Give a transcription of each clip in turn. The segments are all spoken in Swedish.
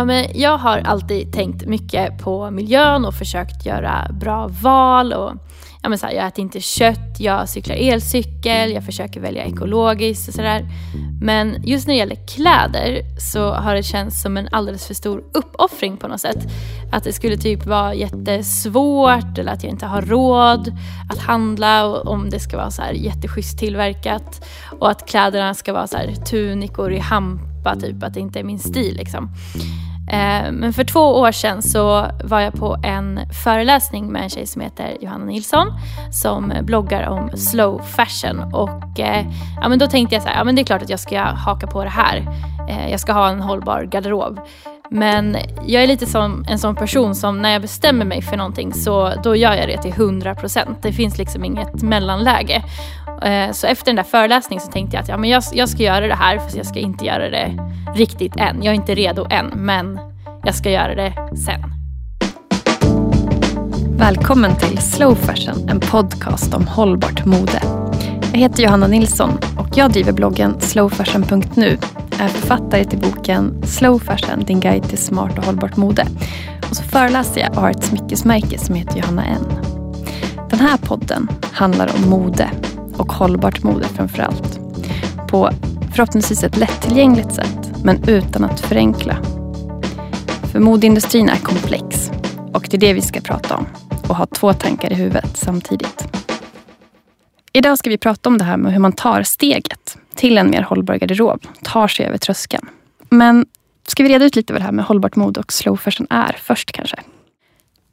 Ja, men jag har alltid tänkt mycket på miljön och försökt göra bra val. Och, ja, men så här, jag äter inte kött, jag cyklar elcykel, jag försöker välja ekologiskt och sådär. Men just när det gäller kläder så har det känts som en alldeles för stor uppoffring på något sätt. Att det skulle typ vara jättesvårt eller att jag inte har råd att handla om det ska vara så här jätteschysst tillverkat. Och att kläderna ska vara så här tunikor i hampa, typ att det inte är min stil liksom. Eh, men för två år sedan så var jag på en föreläsning med en tjej som heter Johanna Nilsson som bloggar om slow fashion. Och eh, ja, men då tänkte jag så här, ja men det är klart att jag ska haka på det här. Eh, jag ska ha en hållbar garderob. Men jag är lite som en sån person som när jag bestämmer mig för någonting så då gör jag det till 100%. Det finns liksom inget mellanläge. Eh, så efter den där föreläsningen så tänkte jag att ja, men jag, jag ska göra det här fast jag ska inte göra det riktigt än. Jag är inte redo än, men jag ska göra det sen. Välkommen till Slow Fashion, en podcast om hållbart mode. Jag heter Johanna Nilsson och jag driver bloggen slowfashion.nu. Jag är författare till boken Slow Fashion, din guide till smart och hållbart mode. Och så föreläser jag och har ett smyckesmärke som heter Johanna N. Den här podden handlar om mode och hållbart mode framför allt. På förhoppningsvis ett lättillgängligt sätt men utan att förenkla. För modeindustrin är komplex och det är det vi ska prata om och ha två tankar i huvudet samtidigt. Idag ska vi prata om det här med hur man tar steget till en mer hållbar garderob, tar sig över tröskeln. Men ska vi reda ut lite vad det här med hållbart mode och slow fashion är först kanske?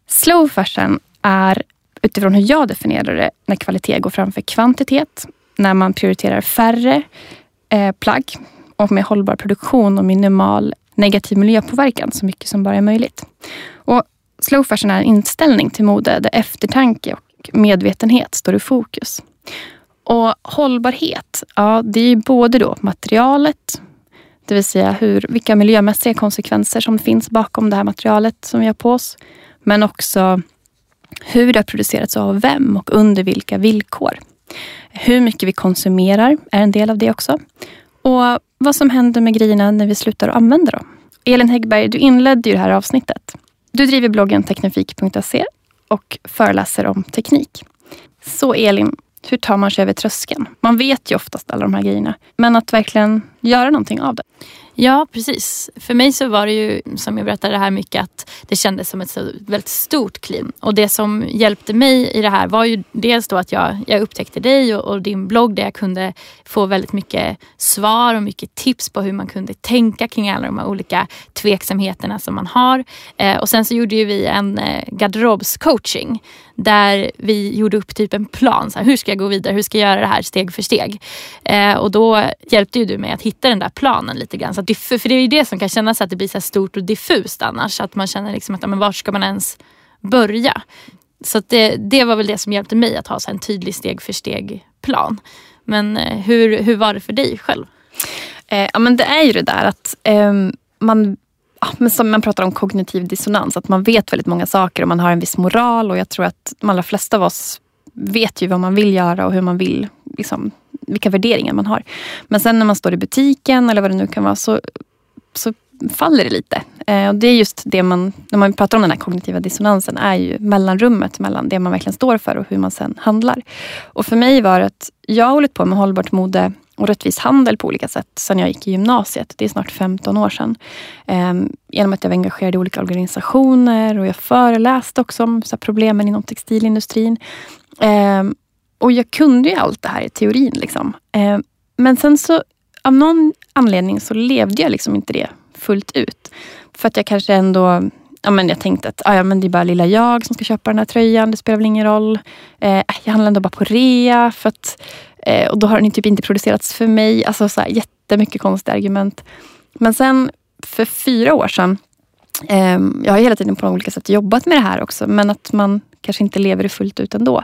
Slow fashion är utifrån hur jag definierar det när kvalitet går framför kvantitet, när man prioriterar färre eh, plagg och med hållbar produktion och minimal negativ miljöpåverkan så mycket som bara är möjligt. Och slow fashion är en inställning till mode där eftertanke och medvetenhet står i fokus. Och hållbarhet, ja det är både då materialet, det vill säga hur, vilka miljömässiga konsekvenser som finns bakom det här materialet som vi har på oss. Men också hur det har producerats av vem och under vilka villkor. Hur mycket vi konsumerar är en del av det också. Och vad som händer med grejerna när vi slutar använda dem. Elin Häggberg, du inledde ju det här avsnittet. Du driver bloggen teknifik.se och föreläser om teknik. Så Elin, hur tar man sig över tröskeln? Man vet ju oftast alla de här grejerna. Men att verkligen göra någonting av det. Ja, precis. För mig så var det ju, som jag berättade det här mycket, att det kändes som ett så väldigt stort kliv. Och det som hjälpte mig i det här var ju dels då att jag, jag upptäckte dig och, och, din blogg där jag kunde få väldigt mycket svar och mycket tips på hur man kunde tänka kring alla de här olika tveksamheterna som man har. Eh, och sen så gjorde ju vi en eh, garderobscoaching där vi gjorde upp typ en plan. Så här, hur ska jag gå vidare? Hur ska jag göra det här steg för steg? Eh, och då hjälpte ju du mig att hitta den där planen lite grann. Så att, för det är ju det som kan kännas att det blir så stort och diffust annars. Att man känner liksom att men var ska man ens börja? Så det, det var väl det som hjälpte mig att ha så en tydlig steg för steg plan. Men eh, hur, hur var det för dig själv? Eh, ja, men det är ju det där att eh, man ja, men som man pratar om kognitiv dissonans, att man vet väldigt många saker och man har en viss moral och jag tror att de allra flesta av oss vet ju vad man vill göra och hur man vill, liksom, vilka värderingar man har. Men sen när man står i butiken eller vad det nu kan vara så, så faller det lite. Eh, och det är just det man, när man pratar om den här kognitiva dissonansen, är ju mellanrummet mellan det man verkligen står för och hur man sen handlar. Och för mig var det att jag har hållit på med hållbart mode och rättvis handel på olika sätt sen jag gick i gymnasiet. Det är snart 15 år sedan. Ehm, genom att jag var engagerad i olika organisationer och jag föreläste också om så problemen inom textilindustrin. Ehm, och jag kunde ju allt det här i teorin. Liksom. Ehm, men sen så av någon anledning så levde jag liksom inte det fullt ut. För att jag kanske ändå ja, men jag tänkte att ah, ja, men det är bara lilla jag som ska köpa den här tröjan. Det spelar väl ingen roll. Eh, jag handlar ändå bara på rea. För att Eh, och då har den typ inte producerats för mig. Alltså så här, jättemycket konstiga argument. Men sen för fyra år sedan, eh, jag har hela tiden på olika sätt jobbat med det här också, men att man kanske inte lever det fullt ut ändå.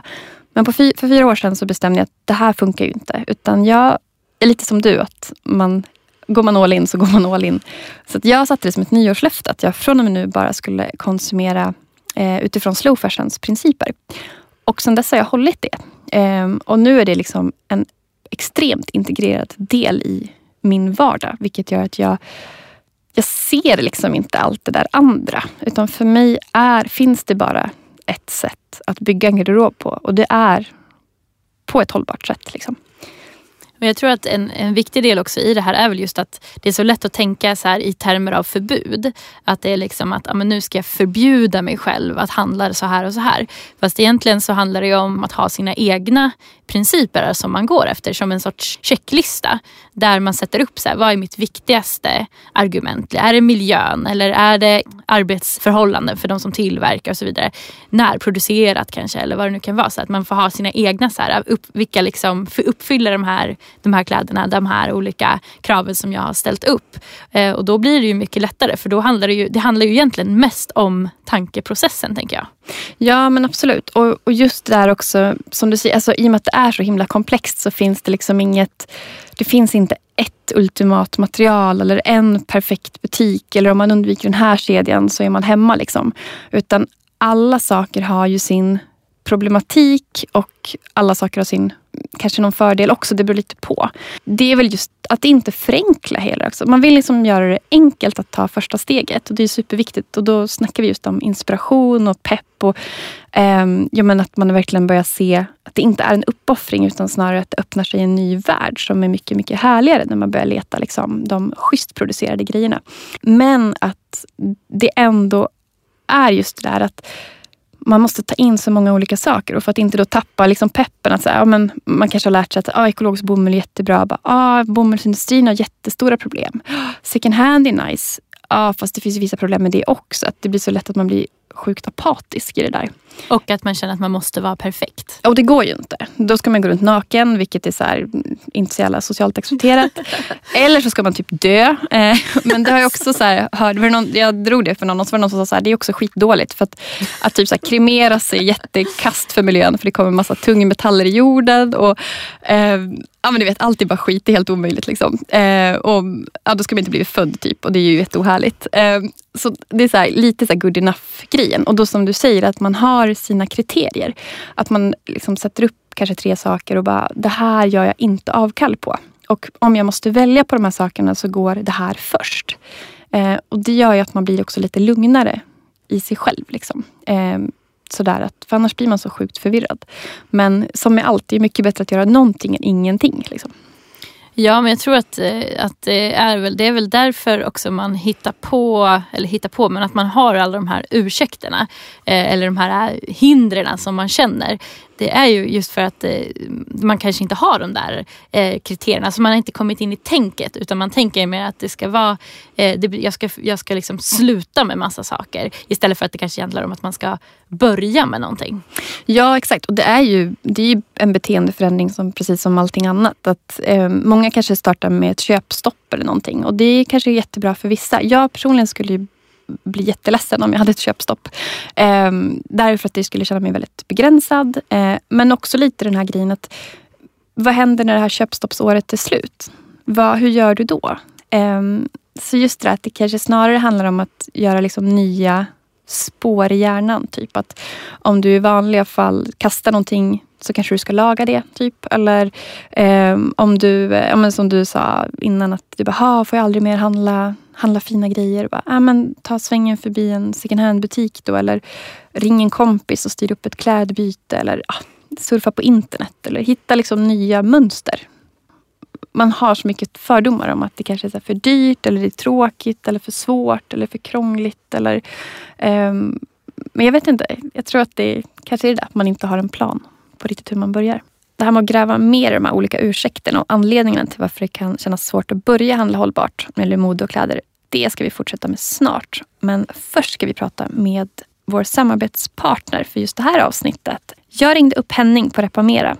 Men på fy, för fyra år sedan så bestämde jag att det här funkar ju inte. Utan jag är lite som du, att man går man all in så går man all in. Så att jag satte det som ett nyårslöfte att jag från och med nu bara skulle konsumera eh, utifrån slow fashions principer. Och sen dess har jag hållit det. Ehm, och nu är det liksom en extremt integrerad del i min vardag. Vilket gör att jag jag ser liksom inte allt det där andra. Utan för mig är, finns det bara ett sätt att bygga en garderob på och det är på ett hållbart sätt. Liksom. Men jag tror att en, en viktig del också i det här är väl just att det är så lätt att tänka så här i termer av förbud. Att det är liksom att ja, men nu ska jag förbjuda mig själv att handla så här och så här. Fast egentligen så handlar det om att ha sina egna principer som man går efter som en sorts checklista. Där man sätter upp så här, vad är mitt viktigaste argument? Är det miljön eller är det arbetsförhållanden för de som tillverkar och så vidare. Närproducerat kanske eller vad det nu kan vara. Så att man får ha sina egna, så här, upp, vilka liksom uppfyller de här, de här kläderna, de här olika kraven som jag har ställt upp. Eh, och då blir det ju mycket lättare för då handlar det ju, det handlar ju egentligen mest om tankeprocessen tänker jag. Ja men absolut. Och, och just där också, som du säger, alltså, i och med att det är så himla komplext så finns det liksom inget, det finns inte ett ultimat material eller en perfekt butik eller om man undviker den här kedjan så är man hemma. Liksom. Utan alla saker har ju sin problematik och alla saker har sin kanske någon fördel också. Det beror lite på. Det är väl just att inte förenkla hela också. Man vill liksom göra det enkelt att ta första steget och det är superviktigt. Och då snackar vi just om inspiration och pepp och eh, ja, men att man verkligen börjar se att det inte är en uppoffring utan snarare att det öppnar sig en ny värld som är mycket, mycket härligare när man börjar leta liksom, de schysst producerade grejerna. Men att det ändå är just det där att man måste ta in så många olika saker. Och för att inte då tappa liksom peppen. Att så ja, men man kanske har lärt sig att ah, ekologisk bomull är jättebra. Bara, ah, bomullsindustrin har jättestora problem. Second hand är nice. Ja, fast det finns vissa problem med det också. Att det blir så lätt att man blir sjukt apatisk i det där. Och att man känner att man måste vara perfekt. Och det går ju inte. Då ska man gå runt naken, vilket är så här, inte så jävla socialt accepterat. Eller så ska man typ dö. Eh, men det har jag också så här, hört, någon, jag drog det för någon och så var det någon som sa så här, det är också skitdåligt. För att, att typ så här, kremera sig är jättekast för miljön för det kommer massa tungmetaller i jorden. Och, eh, ja, men du vet, allt är bara skit, det är helt omöjligt. Liksom. Eh, och, ja, då ska man inte bli född typ och det är ju jätteohärligt. Eh, så det är så här, lite så här good enough-grejen. Och då som du säger, att man har sina kriterier. Att man liksom sätter upp kanske tre saker och bara, det här gör jag inte avkall på. Och om jag måste välja på de här sakerna så går det här först. Eh, och det gör ju att man blir också lite lugnare i sig själv. Liksom. Eh, Sådär att, för annars blir man så sjukt förvirrad. Men som med allt, det är mycket bättre att göra någonting än ingenting. Liksom. Ja, men jag tror att, eh, att det, är väl, det är väl därför också man hittar på, eller hittar på, men att man har alla de här ursäkterna. Eh, eller de här eh, hindren som man känner det är ju just för att eh, man kanske inte har de där eh, kriterierna. Så man har inte kommit in i tänket utan man tänker mer att det ska vara, eh, det, jag ska, jag ska liksom sluta med massa saker istället för att det kanske handlar om att man ska börja med någonting. Ja exakt och det är ju, det är ju en beteendeförändring som precis som allting annat. Att, eh, många kanske startar med ett köpstopp eller någonting och det kanske är jättebra för vissa. Jag personligen skulle bli jätteledsen om jag hade ett köpstopp. Eh, därför att det skulle känna mig väldigt begränsad. Eh, men också lite den här grejen att vad händer när det här köpstoppsåret är slut? Vad, hur gör du då? Eh, så just det att det kanske snarare handlar om att göra liksom nya spår i hjärnan. Typ att om du i vanliga fall kastar någonting så kanske du ska laga det. typ. Eller eh, om du, ja, men som du sa innan, att du bara, får jag aldrig mer handla handla fina grejer. Bara, ah, men, ta svängen förbi en second hand-butik då. Eller ring en kompis och styr upp ett klädbyte. Eller ah, surfa på internet. Eller hitta liksom nya mönster. Man har så mycket fördomar om att det kanske är för dyrt, eller det är tråkigt, eller för svårt, eller för krångligt. Eller, um, men jag vet inte. Jag tror att det kanske är det att man inte har en plan på riktigt hur man börjar det här med att gräva mer i de här olika ursäkterna och anledningarna till varför det kan kännas svårt att börja handla hållbart när det gäller mode och kläder. Det ska vi fortsätta med snart. Men först ska vi prata med vår samarbetspartner för just det här avsnittet. Jag ringde upp Henning på Repamera.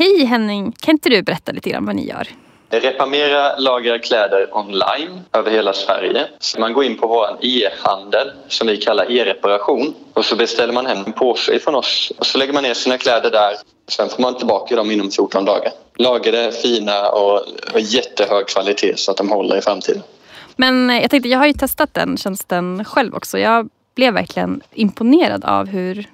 Hej Henning! Kan inte du berätta lite grann vad ni gör? Repamera lagrar kläder online över hela Sverige. Så man går in på vår e-handel som vi kallar e-reparation och så beställer man hem en påse från oss och så lägger man ner sina kläder där. Sen får man tillbaka dem inom 14 dagar. Lagrade, fina och, och jättehög kvalitet så att de håller i framtiden. Men jag tänkte, jag har ju testat den tjänsten själv också. Jag blev verkligen imponerad av hur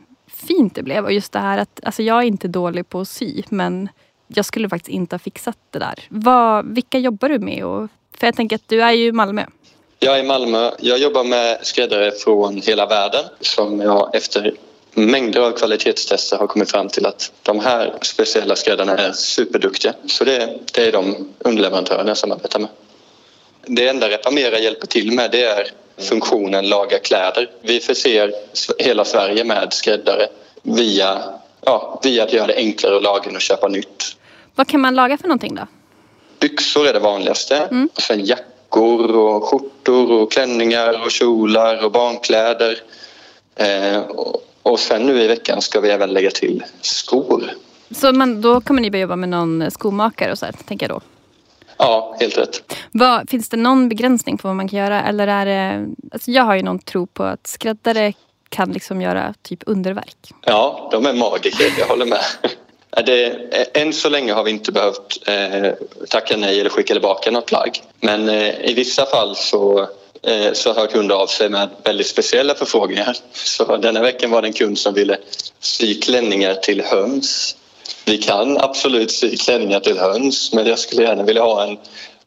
fint det blev och just det här att alltså jag är inte dålig på att sy men jag skulle faktiskt inte ha fixat det där. Vad, vilka jobbar du med? Och, för jag tänker att du är ju i Malmö. Jag är i Malmö. Jag jobbar med skräddare från hela världen som jag efter mängder av kvalitetstester har kommit fram till att de här speciella skräddarna är superduktiga. Så det, det är de underleverantörerna jag samarbetar med. Det enda Reparmera hjälper till med det är funktionen laga kläder. Vi förser hela Sverige med skräddare via, ja, via att göra det enklare att laga och köpa nytt. Vad kan man laga för någonting då? Byxor är det vanligaste. Mm. Och sen jackor och skjortor och klänningar och kjolar och barnkläder. Eh, och sen nu i veckan ska vi även lägga till skor. Så men då kommer ni börja jobba med någon skomakare och så här, tänker jag då? Ja, helt rätt. Vad, finns det någon begränsning på vad man kan göra? Eller är det, alltså jag har ju någon tro på att skräddare kan liksom göra typ underverk. Ja, de är magiker, jag håller med. Det, än så länge har vi inte behövt eh, tacka nej eller skicka tillbaka något plagg. Men eh, i vissa fall så Eh, så hör kunder av sig med väldigt speciella förfrågningar. Så denna veckan var det en kund som ville sy klänningar till höns. Vi kan absolut sy klänningar till höns men jag skulle gärna vilja ha en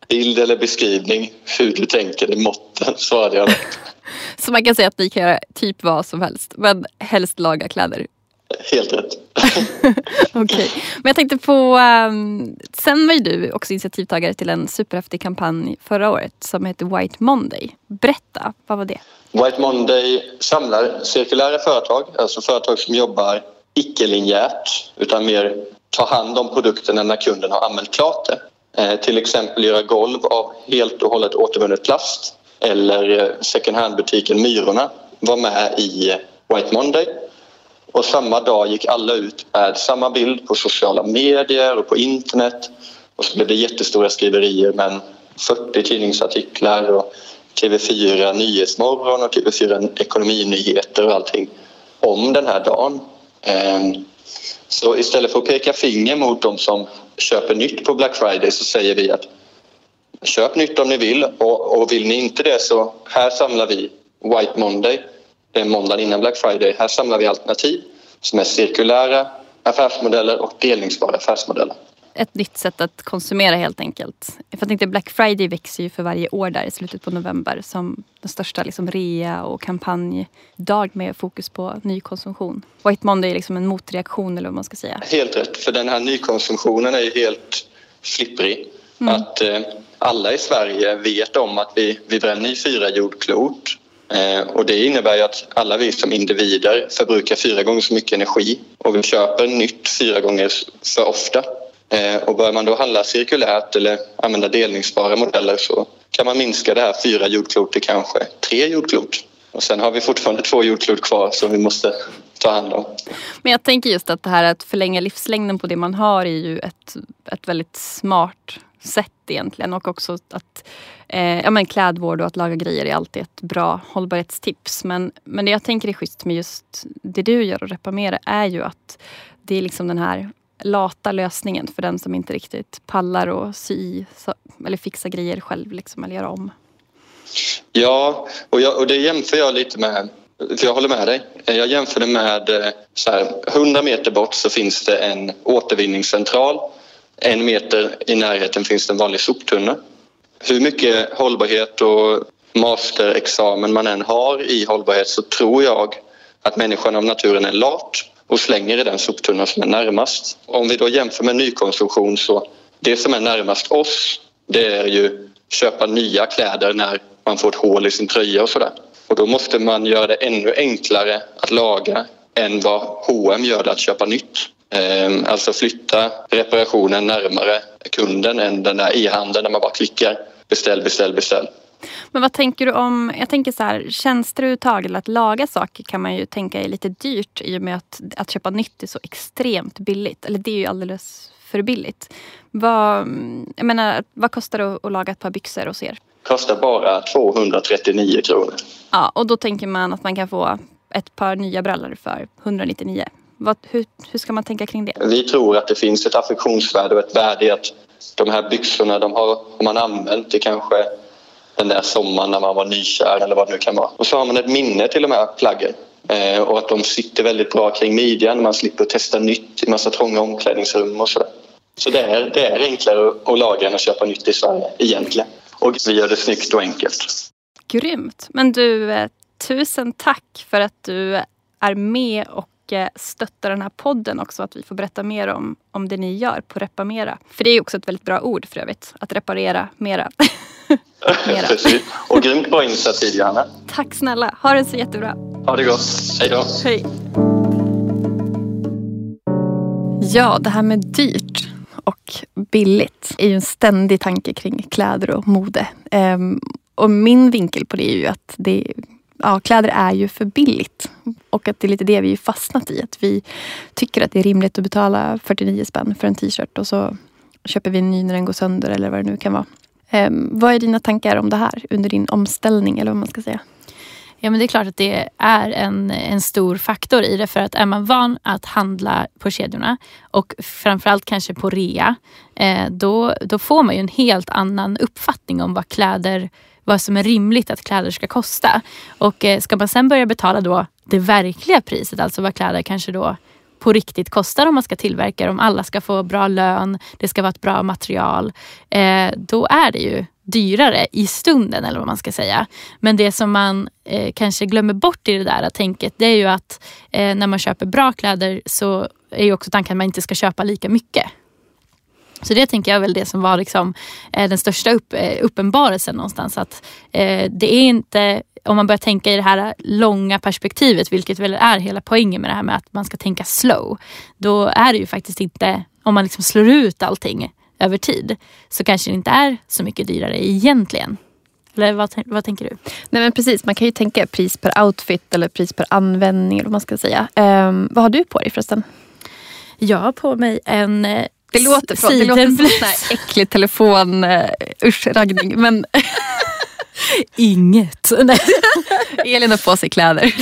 bild eller beskrivning hur du tänker i måtten, svarade jag. Så man kan säga att ni kan göra typ vad som helst men helst laga kläder? Helt rätt. Okej. Okay. Men jag tänkte på, um, sen var ju du också initiativtagare till en superhäftig kampanj förra året som heter White Monday. Berätta, vad var det? White Monday samlar cirkulära företag, alltså företag som jobbar icke-linjärt utan mer ta hand om produkterna när kunden har använt klart det. Eh, till exempel göra golv av helt och hållet återvunnet plast eller eh, second hand-butiken Myrorna var med i eh, White Monday och samma dag gick alla ut med samma bild på sociala medier och på internet. Och så blev det jättestora skriverier med 40 tidningsartiklar och TV4 Nyhetsmorgon och TV4 Ekonominyheter och allting om den här dagen. Ehm, så istället för att peka finger mot de som köper nytt på Black Friday så säger vi att köp nytt om ni vill och, vill ni inte det så här samlar vi White Monday det är måndagen innan Black Friday. Här samlar vi alternativ som är cirkulära affärsmodeller och delningsbara affärsmodeller. Ett nytt sätt att konsumera helt enkelt. Jag tänkte Black Friday växer ju för varje år där i slutet på november som den största liksom rea och kampanjdag med fokus på nykonsumtion. White Monday är liksom en motreaktion eller vad man ska säga. Helt rätt, för den här nykonsumtionen är ju helt flipprig. Mm. Att eh, alla i Sverige vet om att vi, vi bränner fyra jordklot Eh, och det innebär ju att alla vi som individer förbrukar fyra gånger så mycket energi och vi köper nytt fyra gånger för ofta. Eh, och börjar man då handla cirkulärt eller använda delningsbara modeller så kan man minska det här fyra jordklot till kanske tre jordklot. Och sen har vi fortfarande två jordklot kvar som vi måste ta hand om. Men jag tänker just att det här att förlänga livslängden på det man har är ju ett, ett väldigt smart sätt egentligen och också att eh, ja, men klädvård och att laga grejer är alltid ett bra hållbarhetstips. Men, men det jag tänker är schysst med just det du gör och Repamera är ju att det är liksom den här lata lösningen för den som inte riktigt pallar och sy så, eller fixa grejer själv liksom, eller göra om. Ja, och, jag, och det jämför jag lite med för jag håller med dig. Jag jämför det med eh, så här, 100 meter bort så finns det en återvinningscentral en meter i närheten finns det en vanlig soptunna. Hur mycket hållbarhet och masterexamen man än har i hållbarhet så tror jag att människan av naturen är lat och slänger i den soptunna som är närmast. Om vi då jämför med nykonsumtion så det som är närmast oss det är ju köpa nya kläder när man får ett hål i sin tröja och sådär. Och då måste man göra det ännu enklare att laga än vad H&M gör det att köpa nytt. Ehm, alltså flytta reparationen närmare kunden än den där e-handeln där man bara klickar beställ, beställ, beställ. Men vad tänker du om, jag tänker så här, tjänster överhuvudtaget eller att laga saker kan man ju tänka är lite dyrt i och med att, att köpa nytt är så extremt billigt. Eller det är ju alldeles för billigt. Vad, jag menar, vad kostar det att laga ett par byxor hos er? Kostar bara 239 kronor. Ja, och då tänker man att man kan få ett par nya brallor för 199. Vad, hur, hur ska man tänka kring det? Vi tror att det finns ett affektionsvärde och ett värde i att de här byxorna de har, har man använt i kanske den där sommaren när man var nykär eller vad det nu kan vara. Och så har man ett minne till de här plaggen. Eh, och att de sitter väldigt bra kring midjan. Man slipper testa nytt i massa trånga omklädningsrum och sådär. Så det är, det är enklare att laga än att köpa nytt i Sverige egentligen. Och vi gör det snyggt och enkelt. Grymt. Men du, eh, tusen tack för att du är med och eh, stöttar den här podden också. Att vi får berätta mer om, om det ni gör på Reparmera. För det är också ett väldigt bra ord för övrigt. Att reparera mera. Precis. Och grymt bra initiativ Johanna. Tack snälla. Ha det så jättebra. Ha det gott. Hej då. Hej. Ja, det här med dyrt och billigt är ju en ständig tanke kring kläder och mode. Um, och min vinkel på det är ju att det, ja, kläder är ju för billigt. Och att det är lite det vi fastnat i. Att vi tycker att det är rimligt att betala 49 spänn för en t-shirt och så köper vi en ny när den går sönder eller vad det nu kan vara. Ehm, vad är dina tankar om det här under din omställning eller vad man ska säga? Ja men det är klart att det är en, en stor faktor i det för att är man van att handla på kedjorna och framförallt kanske på rea eh, då, då får man ju en helt annan uppfattning om vad kläder vad som är rimligt att kläder ska kosta. Och eh, ska man sen börja betala då det verkliga priset, alltså vad kläder kanske då på riktigt kostar om man ska tillverka dem. Alla ska få bra lön, det ska vara ett bra material. Eh, då är det ju dyrare i stunden eller vad man ska säga. Men det som man eh, kanske glömmer bort i det där tänket det är ju att eh, när man köper bra kläder så är ju också tanken att man inte ska köpa lika mycket. Så det tänker jag är väl det som var liksom, eh, den största upp, eh, uppenbarelsen någonstans. Att eh, det är inte, om man börjar tänka i det här långa perspektivet, vilket väl är hela poängen med det här med att man ska tänka slow. Då är det ju faktiskt inte, om man liksom slår ut allting över tid, så kanske det inte är så mycket dyrare egentligen. Eller vad, vad tänker du? Nej men precis, man kan ju tänka pris per outfit eller pris per användning eller vad man ska säga. Um, vad har du på dig förresten? Jag har på mig en eh, det låter, förlåt, det låter som en äcklig telefon, uh, usch raggning. Men Inget. Elin har på sig kläder.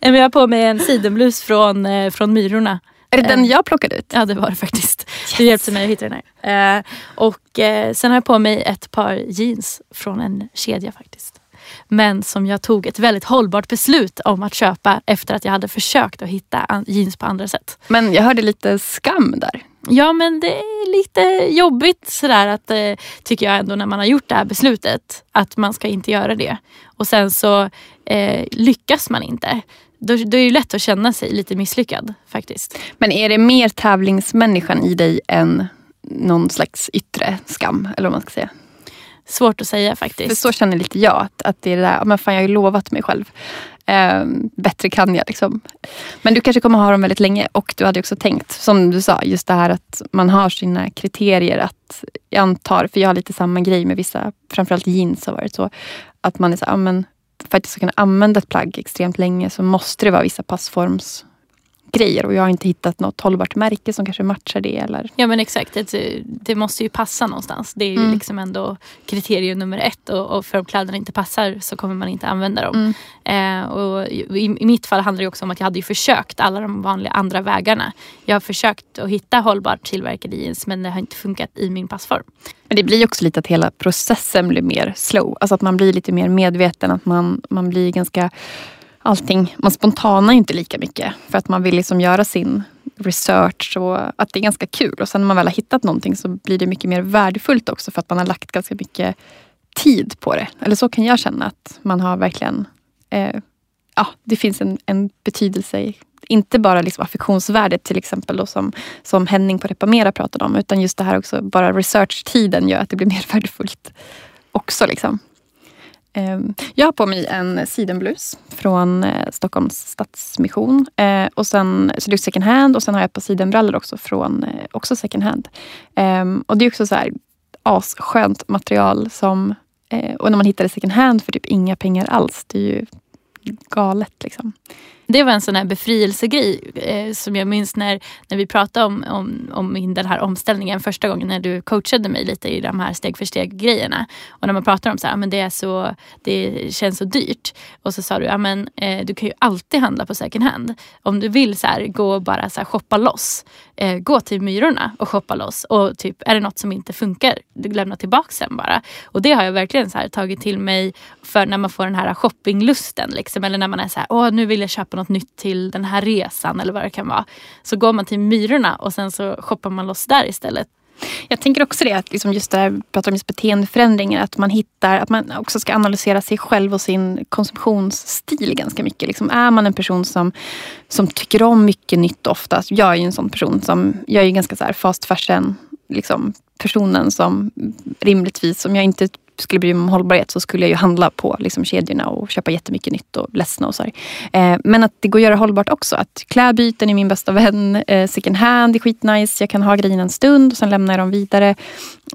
jag har på mig en sidenblus från, eh, från Myrorna. Är det den eh, jag plockade ut? Ja det var det faktiskt. Yes. Det hjälpte mig att hitta den här. Eh, och sen har jag på mig ett par jeans från en kedja faktiskt. Men som jag tog ett väldigt hållbart beslut om att köpa efter att jag hade försökt att hitta jeans på andra sätt. Men jag hörde lite skam där. Ja men det är lite jobbigt sådär att eh, tycker jag ändå när man har gjort det här beslutet att man ska inte göra det. Och sen så eh, lyckas man inte. Då, då är det lätt att känna sig lite misslyckad faktiskt. Men är det mer tävlingsmänniskan i dig än någon slags yttre skam? Eller vad man ska säga? Svårt att säga faktiskt. För så känner lite jag. Att, att det är det där, men fan jag har ju lovat mig själv. Eh, bättre kan jag. Liksom. Men du kanske kommer ha dem väldigt länge och du hade också tänkt, som du sa, just det här att man har sina kriterier. att Jag antar, för jag har lite samma grej med vissa, framförallt jeans har varit så. Att man är så, men för att jag ska kunna använda ett plagg extremt länge så måste det vara vissa passforms grejer och jag har inte hittat något hållbart märke som kanske matchar det. Eller... Ja men exakt, det, det måste ju passa någonstans. Det är ju mm. liksom ändå kriterium nummer ett och, och, för om kläderna inte passar så kommer man inte använda dem. Mm. Eh, och i, i, mitt fall handlar det också om att jag hade ju försökt alla de vanliga andra vägarna. Jag har försökt att hitta hållbart tillverkade jeans men det har inte funkat i min passform. Men det blir också lite att hela processen blir mer slow. Alltså att man blir lite mer medveten. Att man, man blir ganska allting. Man spontanar ju inte lika mycket för att man vill liksom göra sin research och att det är ganska kul. Och sen när man väl har hittat någonting så blir det mycket mer värdefullt också för att man har lagt ganska mycket tid på det. Eller så kan jag känna att man har verkligen eh, Ja, det finns en, en betydelse inte bara liksom affektionsvärdet till exempel då, som, som Henning på Repamera pratade om utan just det här också, bara researchtiden gör att det blir mer värdefullt också. Liksom. Ehm, jag har på mig en sidenblus från eh, Stockholms Stadsmission. Eh, och sen, så det är second hand och sen har jag ett par sidenbrallor också från eh, också second hand. Ehm, och det är också så här asskönt material som och när man hittar det second hand för typ inga pengar alls. Det är ju galet liksom. Det var en sån här befrielsegrej eh, som jag minns när, när vi pratade om, om, om den här omställningen första gången när du coachade mig lite i de här steg för steg grejerna. Och när man pratar om så här, ah, men det, är så, det känns så dyrt. Och så sa du, ja, men, eh, du kan ju alltid handla på second hand. Om du vill så här, gå och bara så här, shoppa loss. Eh, gå till Myrorna och shoppa loss. Och typ, är det något som inte funkar, lämna tillbaks tillbaka sen bara. Och det har jag verkligen så här, tagit till mig för när man får den här shoppinglusten. Liksom, eller när man är så här, åh nu vill jag köpa något nytt till den här resan eller vad det kan vara. Så går man till Myrorna och sen så shoppar man loss där istället. Jag tänker också det, att liksom just det här, pratar om just beteendeförändringar, att man hittar, att man också ska analysera sig själv och sin konsumtionsstil ganska mycket. Liksom, är man en person som, som tycker om mycket nytt ofta, jag är ju en sån person som, jag är ju ganska så här fast fashion, liksom, personen som rimligtvis, om jag inte skulle bry mig om hållbarhet så skulle jag ju handla på liksom, kedjorna och köpa jättemycket nytt och ledsna och så eh, men att det går att göra hållbart också. Att klädbyten är min bästa vän. Eh, second hand är skitnice. Jag kan ha grejerna en stund och sen lämnar jag dem vidare.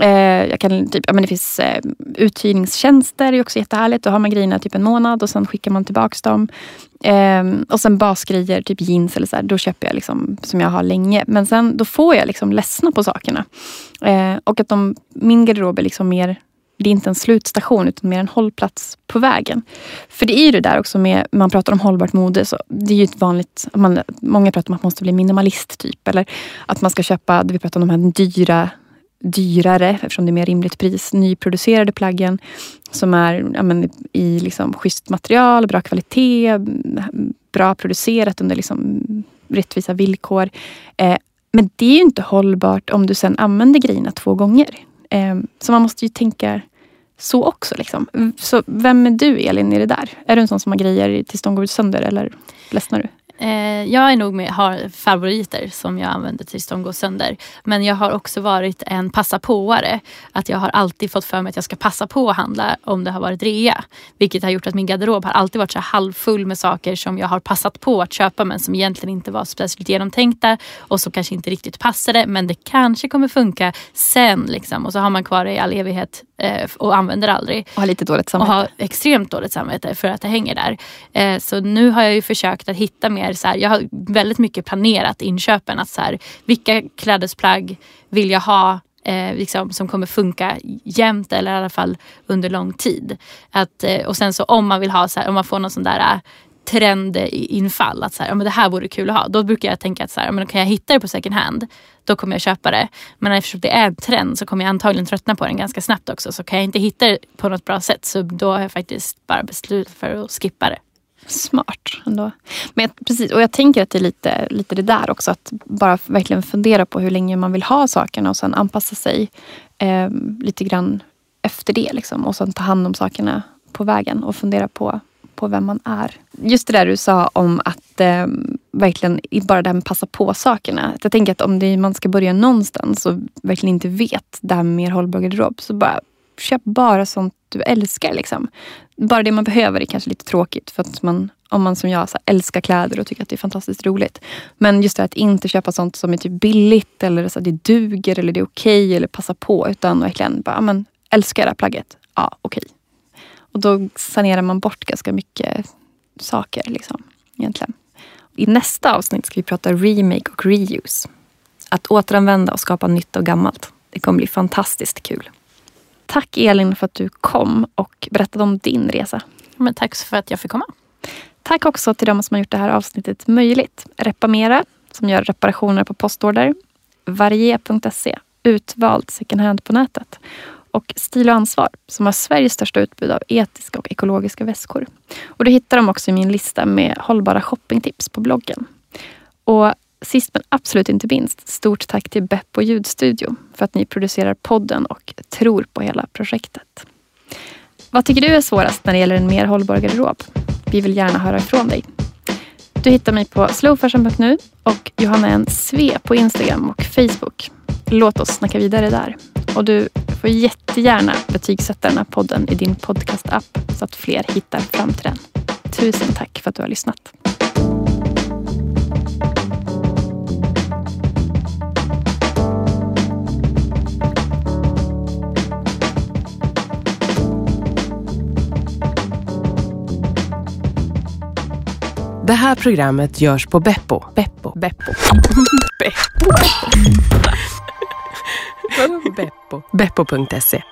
Eh, jag kan, typ, ja, men det finns eh, uthyrningstjänster, det är också jättehärligt. Då har man grejerna typ en månad och sen skickar man tillbaka dem. Eh, och sen basgrejer, typ jeans eller så här, då köper jag liksom som jag har länge. Men sen då får jag liksom ledsna på sakerna. Eh, och att de, min garderob är liksom mer det är inte en slutstation utan mer en hållplats på vägen. För det är ju det där också med, man pratar om hållbart mode. Så det är ju ett vanligt, man, många pratar om att man måste bli minimalist typ. Eller att man ska köpa, vi pratar om de här dyra, dyrare, eftersom det är mer rimligt pris, nyproducerade plaggen. Som är ja, men, i liksom schysst material, bra kvalitet, bra producerat under liksom rättvisa villkor. Eh, men det är ju inte hållbart om du sen använder grejerna två gånger. Ehm, så man måste ju tänka så också. Liksom. Så vem är du Elin i det där? Är du en sån som har grejer tills de går sönder eller ledsnar du? Eh, jag är nog med, har favoriter som jag använder tills de går sönder. Men jag har också varit en passa påare. Att jag har alltid fått för mig att jag ska passa på att handla om det har varit rea. Vilket har gjort att min garderob har alltid varit så halvfull med saker som jag har passat på att köpa men som egentligen inte var speciellt genomtänkta och som kanske inte riktigt passade. Men det kanske kommer funka sen liksom. Och så har man kvar det i all evighet och använder aldrig. Och har lite dåligt samvete. Och har extremt dåligt samvete för att det hänger där. Eh, så nu har jag ju försökt att hitta mer, så här, jag har väldigt mycket planerat inköpen. Att så här, vilka klädesplagg vill jag ha eh, liksom, som kommer funka jämt eller i alla fall under lång tid. Att, eh, och sen så om man vill ha, så här, om man får någon sån där eh, trendinfall. Att så här, ja, men det här vore kul att ha. Då brukar jag tänka att så här, ja, men kan jag hitta det på second hand, då kommer jag köpa det. Men eftersom det är en trend så kommer jag antagligen tröttna på den ganska snabbt också. Så kan jag inte hitta det på något bra sätt så då har jag faktiskt bara beslutat för att skippa det. Smart ändå. Men jag, precis, och jag tänker att det är lite, lite det där också. Att bara verkligen fundera på hur länge man vill ha sakerna och sen anpassa sig eh, lite grann efter det. Liksom. Och sen ta hand om sakerna på vägen och fundera på på vem man är. Just det där du sa om att eh, verkligen bara det här med passa på-sakerna. Jag tänker att om det, man ska börja någonstans och verkligen inte vet det här med mer hållbar garderob så bara köp bara sånt du älskar. Liksom. Bara det man behöver är kanske lite tråkigt för att man, om man som jag så här, älskar kläder och tycker att det är fantastiskt roligt. Men just det här att inte köpa sånt som är typ billigt eller så att det duger eller det är okej okay, eller passa på utan verkligen bara, men, älskar det här plagget. Ja, okej. Okay. Och då sanerar man bort ganska mycket saker. Liksom, egentligen. I nästa avsnitt ska vi prata remake och reuse. Att återanvända och skapa nytt och gammalt. Det kommer bli fantastiskt kul. Tack Elin för att du kom och berättade om din resa. Men tack för att jag fick komma. Tack också till de som har gjort det här avsnittet möjligt. Repamera, som gör reparationer på postorder. Varie.se, utvalt second hand på nätet och Stil och ansvar som har Sveriges största utbud av etiska och ekologiska väskor. Och du hittar dem också i min lista med hållbara shoppingtips på bloggen. Och sist men absolut inte minst, stort tack till Beppo ljudstudio för att ni producerar podden och tror på hela projektet. Vad tycker du är svårast när det gäller en mer hållbar garderob? Vi vill gärna höra ifrån dig. Du hittar mig på slowfashion.nu och Johanna N. Sve på Instagram och Facebook. Låt oss snacka vidare där. Och du får jättegärna betygsätta den här podden i din podcastapp så att fler hittar fram till den. Tusen tack för att du har lyssnat. Det här programmet görs på Beppo. Beppo. Beppo. Beppo. Beppo. Beppo.se